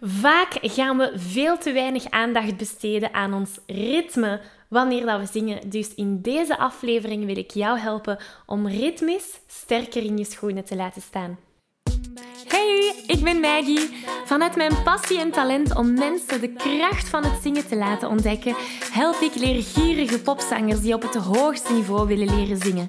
Vaak gaan we veel te weinig aandacht besteden aan ons ritme wanneer dat we zingen. Dus in deze aflevering wil ik jou helpen om ritmisch sterker in je schoenen te laten staan. Hey, ik ben Maggie. Vanuit mijn passie en talent om mensen de kracht van het zingen te laten ontdekken, help ik leergierige popzangers die op het hoogste niveau willen leren zingen.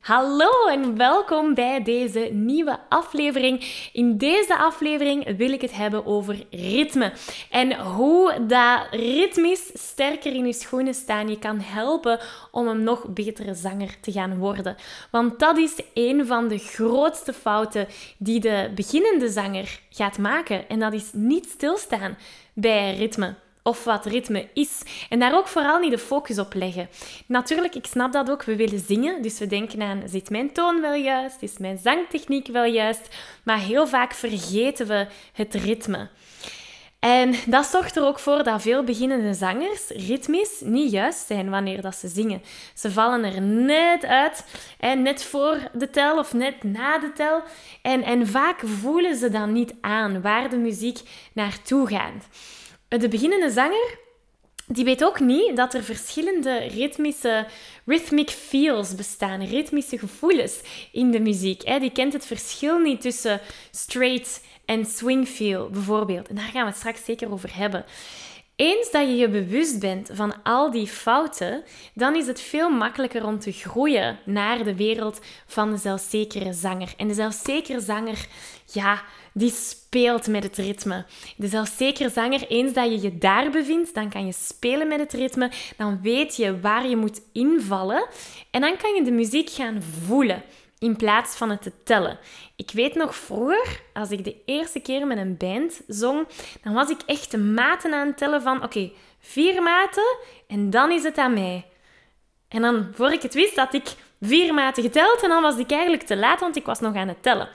Hallo en welkom bij deze nieuwe aflevering. In deze aflevering wil ik het hebben over ritme en hoe dat ritmisch sterker in je schoenen staan je kan helpen om een nog betere zanger te gaan worden. Want dat is een van de grootste fouten die de beginnende zanger gaat maken en dat is niet stilstaan bij ritme of wat ritme is. En daar ook vooral niet de focus op leggen. Natuurlijk, ik snap dat ook. We willen zingen, dus we denken aan, zit mijn toon wel juist? Is mijn zangtechniek wel juist? Maar heel vaak vergeten we het ritme. En dat zorgt er ook voor dat veel beginnende zangers ritmisch niet juist zijn wanneer dat ze zingen. Ze vallen er net uit, net voor de tel of net na de tel. En, en vaak voelen ze dan niet aan waar de muziek naartoe gaat de beginnende zanger die weet ook niet dat er verschillende ritmische rhythmic feels bestaan, ritmische gevoelens in de muziek. Die kent het verschil niet tussen straight en swing feel bijvoorbeeld. En daar gaan we het straks zeker over hebben. Eens dat je je bewust bent van al die fouten, dan is het veel makkelijker om te groeien naar de wereld van de zelfzekere zanger. En de zelfzekere zanger, ja, die speelt met het ritme. De zelfzekere zanger, eens dat je je daar bevindt, dan kan je spelen met het ritme. Dan weet je waar je moet invallen. En dan kan je de muziek gaan voelen in plaats van het te tellen. Ik weet nog vroeger, als ik de eerste keer met een band zong, dan was ik echt de maten aan het tellen van oké, vier maten en dan is het aan mij. En dan, voor ik het wist, had ik vier maten geteld en dan was ik eigenlijk te laat, want ik was nog aan het tellen.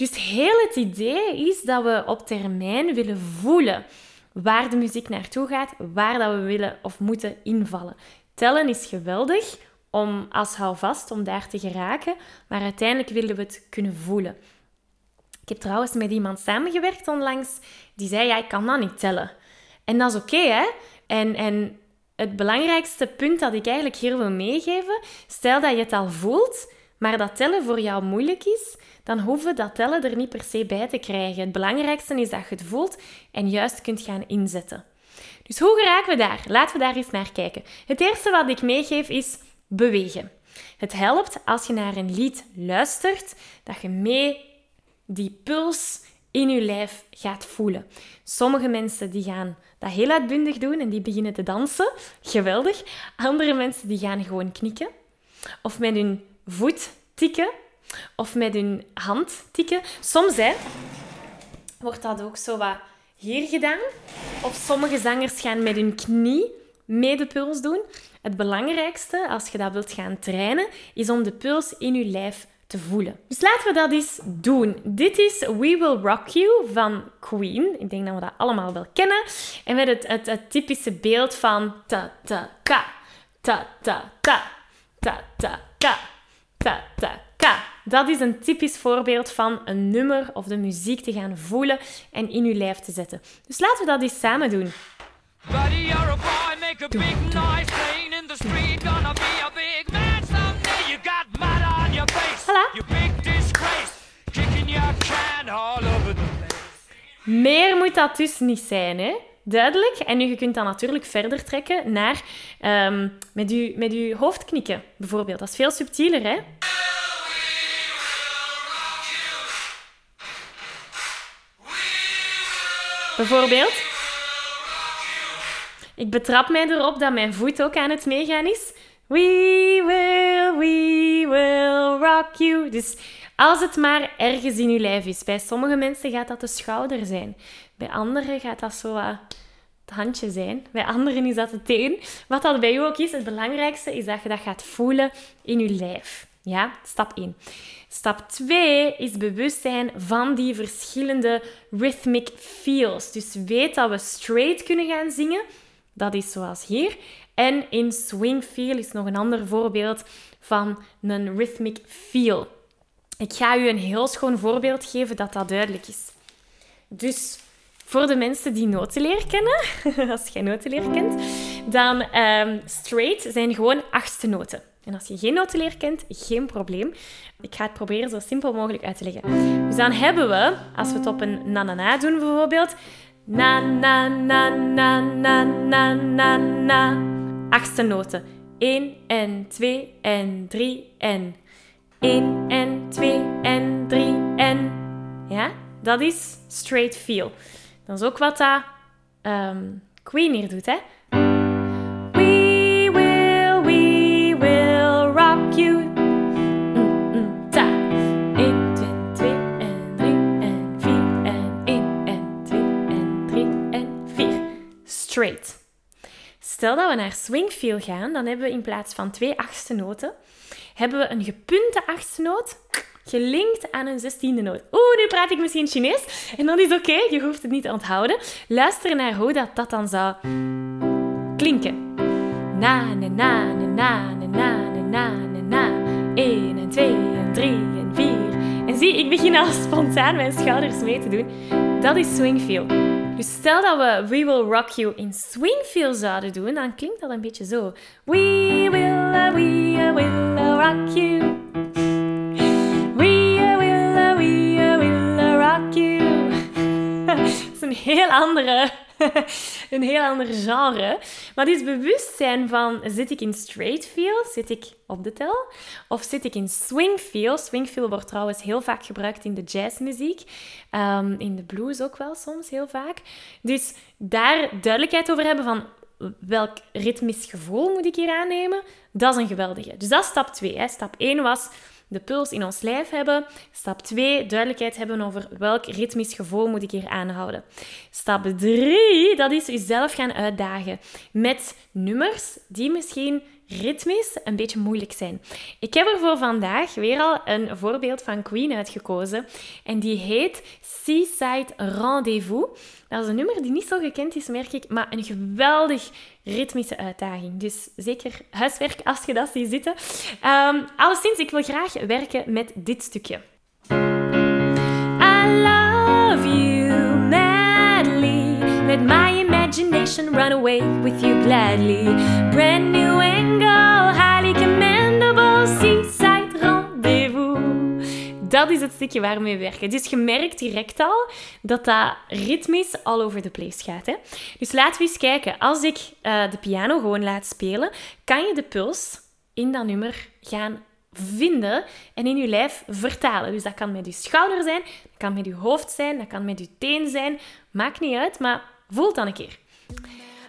Dus heel het idee is dat we op termijn willen voelen waar de muziek naartoe gaat, waar dat we willen of moeten invallen. Tellen is geweldig om als houvast om daar te geraken, maar uiteindelijk willen we het kunnen voelen. Ik heb trouwens met iemand samengewerkt onlangs die zei: ja, ik kan dat niet tellen. En dat is oké, hè? En, en het belangrijkste punt dat ik eigenlijk hier wil meegeven, stel dat je het al voelt, maar dat tellen voor jou moeilijk is, dan hoeven dat tellen er niet per se bij te krijgen. Het belangrijkste is dat je het voelt en juist kunt gaan inzetten. Dus hoe geraken we daar? Laten we daar eens naar kijken. Het eerste wat ik meegeef is bewegen. Het helpt als je naar een lied luistert, dat je mee die puls in je lijf gaat voelen. Sommige mensen die gaan dat heel uitbundig doen en die beginnen te dansen. Geweldig. Andere mensen die gaan gewoon knikken. Of met hun voet tikken. Of met hun hand tikken. Soms hè, wordt dat ook zo wat hier gedaan. Of sommige zangers gaan met hun knie mee de puls doen. Het belangrijkste, als je dat wilt gaan trainen, is om de puls in je lijf te voelen. Dus laten we dat eens doen. Dit is We Will Rock You van Queen. Ik denk dat we dat allemaal wel kennen. En met het, het, het typische beeld van ta ta ka, ta ta ta ta ka, ta ta ka dat is een typisch voorbeeld van een nummer of de muziek te gaan voelen en in je lijf te zetten. Dus laten we dat eens samen doen. Meer moet dat dus niet zijn, hè? Duidelijk. En nu, je kunt dat natuurlijk verder trekken naar ehm, met, je, met hoofd knikken, bijvoorbeeld. Dat is veel subtieler, hè? Bijvoorbeeld. Ik betrap mij erop dat mijn voet ook aan het meegaan is. We will, we will rock you. Dus als het maar ergens in je lijf is. Bij sommige mensen gaat dat de schouder zijn. Bij anderen gaat dat zo het handje zijn. Bij anderen is dat de teen. Wat dat bij jou ook is, het belangrijkste is dat je dat gaat voelen in je lijf. Ja, stap 1. Stap 2 is bewustzijn van die verschillende rhythmic feels. Dus weet dat we straight kunnen gaan zingen. Dat is zoals hier. En in swing feel is nog een ander voorbeeld van een rhythmic feel. Ik ga u een heel schoon voorbeeld geven dat dat duidelijk is. Dus voor de mensen die notenleer kennen, als jij notenleer kent, dan um, straight zijn gewoon achtste noten. En als je geen notenleer kent, geen probleem. Ik ga het proberen zo simpel mogelijk uit te leggen. Dus dan hebben we, als we het op een na-na-na doen bijvoorbeeld, na-na-na-na-na-na-na, achtste noten. 1 en 2 en 3 en 1 en 2 en 3 en... Ja, dat is straight feel. Dat is ook wat dat um, Queen hier doet, hè. Stel dat we naar swing feel gaan, dan hebben we in plaats van twee achtste noten, hebben we een gepunte achtste noot gelinkt aan een zestiende noot. Oeh, nu praat ik misschien Chinees. En dat is oké, je hoeft het niet te onthouden. Luister naar hoe dat, dat dan zou klinken. Na, na, na, na, na, na, na, na, na, na. 1 en 2 en 3 en 4. En zie, ik begin al spontaan mijn schouders mee te doen. Dat is swing feel. Dus stel dat we We Will Rock You in swing feel zouden doen, dan klinkt dat een beetje zo. We will, we will rock you. een heel andere, een heel ander genre. Maar dit bewustzijn van, zit ik in straight feel? Zit ik op de tel? Of zit ik in swing feel? Swing feel wordt trouwens heel vaak gebruikt in de jazzmuziek. Um, in de blues ook wel soms, heel vaak. Dus daar duidelijkheid over hebben van welk ritmisch gevoel moet ik hier aannemen, dat is een geweldige. Dus dat is stap 2. Stap 1 was de puls in ons lijf hebben. Stap 2, duidelijkheid hebben over welk ritmisch gevoel moet ik hier aanhouden. Stap 3, dat is jezelf gaan uitdagen met nummers die misschien ritmisch een beetje moeilijk zijn. Ik heb er voor vandaag weer al een voorbeeld van Queen uitgekozen en die heet Seaside Rendezvous. Dat is een nummer die niet zo gekend is, merk ik, maar een geweldig ritmische uitdaging. Dus zeker huiswerk als je dat ziet zitten. Um, alleszins, ik wil graag werken met dit stukje. I love you madly. Let my imagination run away with you gladly. Brand new angle, highly commendable seaside rendezvous. Dat is het stukje waarmee we werken. Dus je merkt direct al dat dat ritmisch all over the place gaat. Hè? Dus laten we eens kijken. Als ik uh, de piano gewoon laat spelen, kan je de puls in dat nummer gaan vinden en in je lijf vertalen. Dus dat kan met je schouder zijn, dat kan met je hoofd zijn, dat kan met je teen zijn. Maakt niet uit, maar voel dan een keer.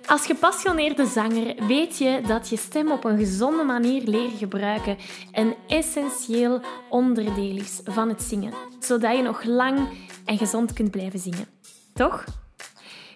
Als gepassioneerde zanger weet je dat je stem op een gezonde manier leren gebruiken een essentieel onderdeel is van het zingen, zodat je nog lang en gezond kunt blijven zingen. Toch?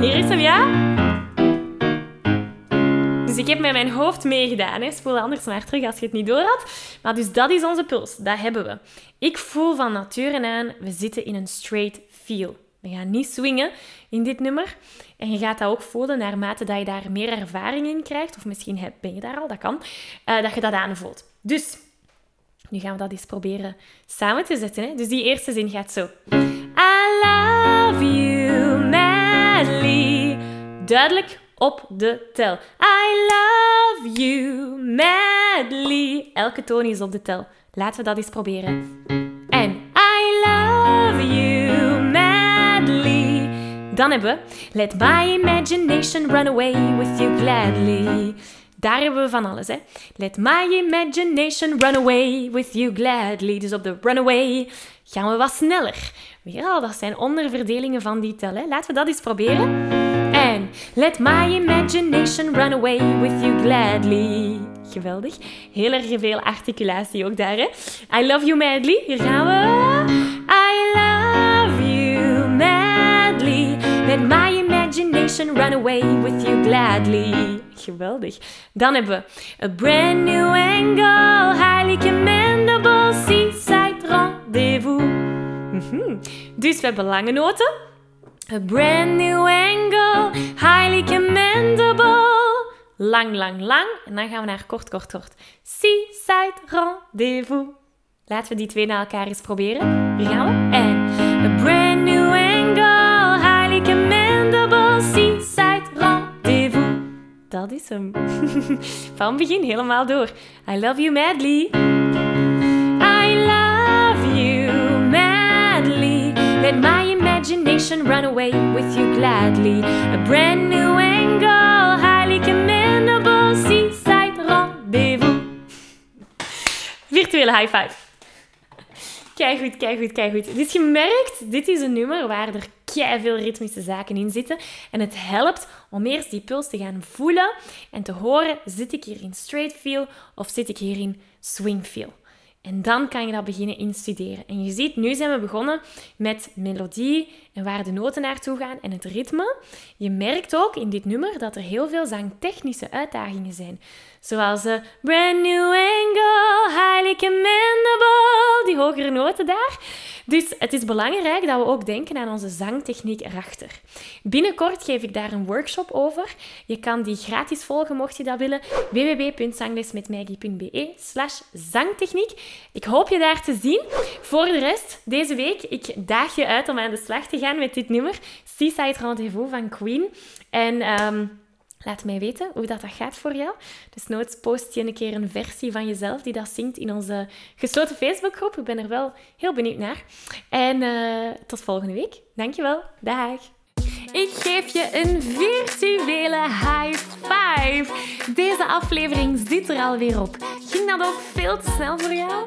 Hier is hem, ja? Dus ik heb met mijn hoofd meegedaan. Hè. Spoel anders maar terug als je het niet door had. Maar dus dat is onze puls. Dat hebben we. Ik voel van nature aan, we zitten in een straight feel. We gaan niet swingen in dit nummer. En je gaat dat ook voelen naarmate dat je daar meer ervaring in krijgt. Of misschien ben je daar al, dat kan. Uh, dat je dat aanvoelt. Dus, nu gaan we dat eens proberen samen te zetten. Hè. Dus die eerste zin gaat zo. I Duidelijk op de tel. I love you madly. Elke toon is op de tel. Laten we dat eens proberen. En I love you madly. Dan hebben we Let my imagination run away with you gladly. Daar hebben we van alles, hè. Let my imagination run away with you gladly. Dus op de runaway gaan we wat sneller. Weer al, dat zijn onderverdelingen van die tel, hè. Laten we dat eens proberen. Let my imagination run away with you gladly. Geweldig. Heel erg veel articulatie ook daar, hè. I love you madly. Hier gaan we. I love you madly. Let my imagination run away with you gladly. Geweldig. Dan hebben we A brand new angle, highly commendable, seaside rendezvous. Mhm. Dus we hebben lange noten. A brand new angle, highly commendable. Lang, lang, lang. En dan gaan we naar kort, kort, kort. Seaside rendezvous. Laten we die twee naar elkaar eens proberen. Hier gaan we. En a brand new angle, highly commendable, seaside rendezvous. Dat is hem. Van begin helemaal door. I love you madly. I love imagination run away with you gladly. A brand new angle, highly commendable, seaside rendezvous. Virtuele high five. Kijk goed, kijk goed, kijk goed. Dus je merkt, dit is een nummer waar er veel ritmische zaken in zitten. En het helpt om eerst die puls te gaan voelen en te horen, zit ik hier in straight feel of zit ik hier in swing feel? En dan kan je dat beginnen instuderen. En je ziet, nu zijn we begonnen met melodie en waar de noten naartoe gaan en het ritme. Je merkt ook in dit nummer dat er heel veel zangtechnische uitdagingen zijn. Zoals de brand new angle, highly commendable, die hogere noten daar. Dus het is belangrijk dat we ook denken aan onze zangtechniek erachter. Binnenkort geef ik daar een workshop over. Je kan die gratis volgen mocht je dat willen. www.zanglesmetmaggie.be slash zangtechniek. Ik hoop je daar te zien. Voor de rest, deze week, ik daag je uit om aan de slag te gaan met dit nummer. Seaside Rendezvous van Queen. En... Um, Laat mij weten hoe dat, dat gaat voor jou. Dus nooit post je een keer een versie van jezelf die dat zingt in onze gesloten Facebookgroep. Ik ben er wel heel benieuwd naar. En uh, tot volgende week. Dankjewel. Dag. Ik geef je een virtuele high five. Deze aflevering zit er alweer op. Ging dat ook veel te snel voor jou?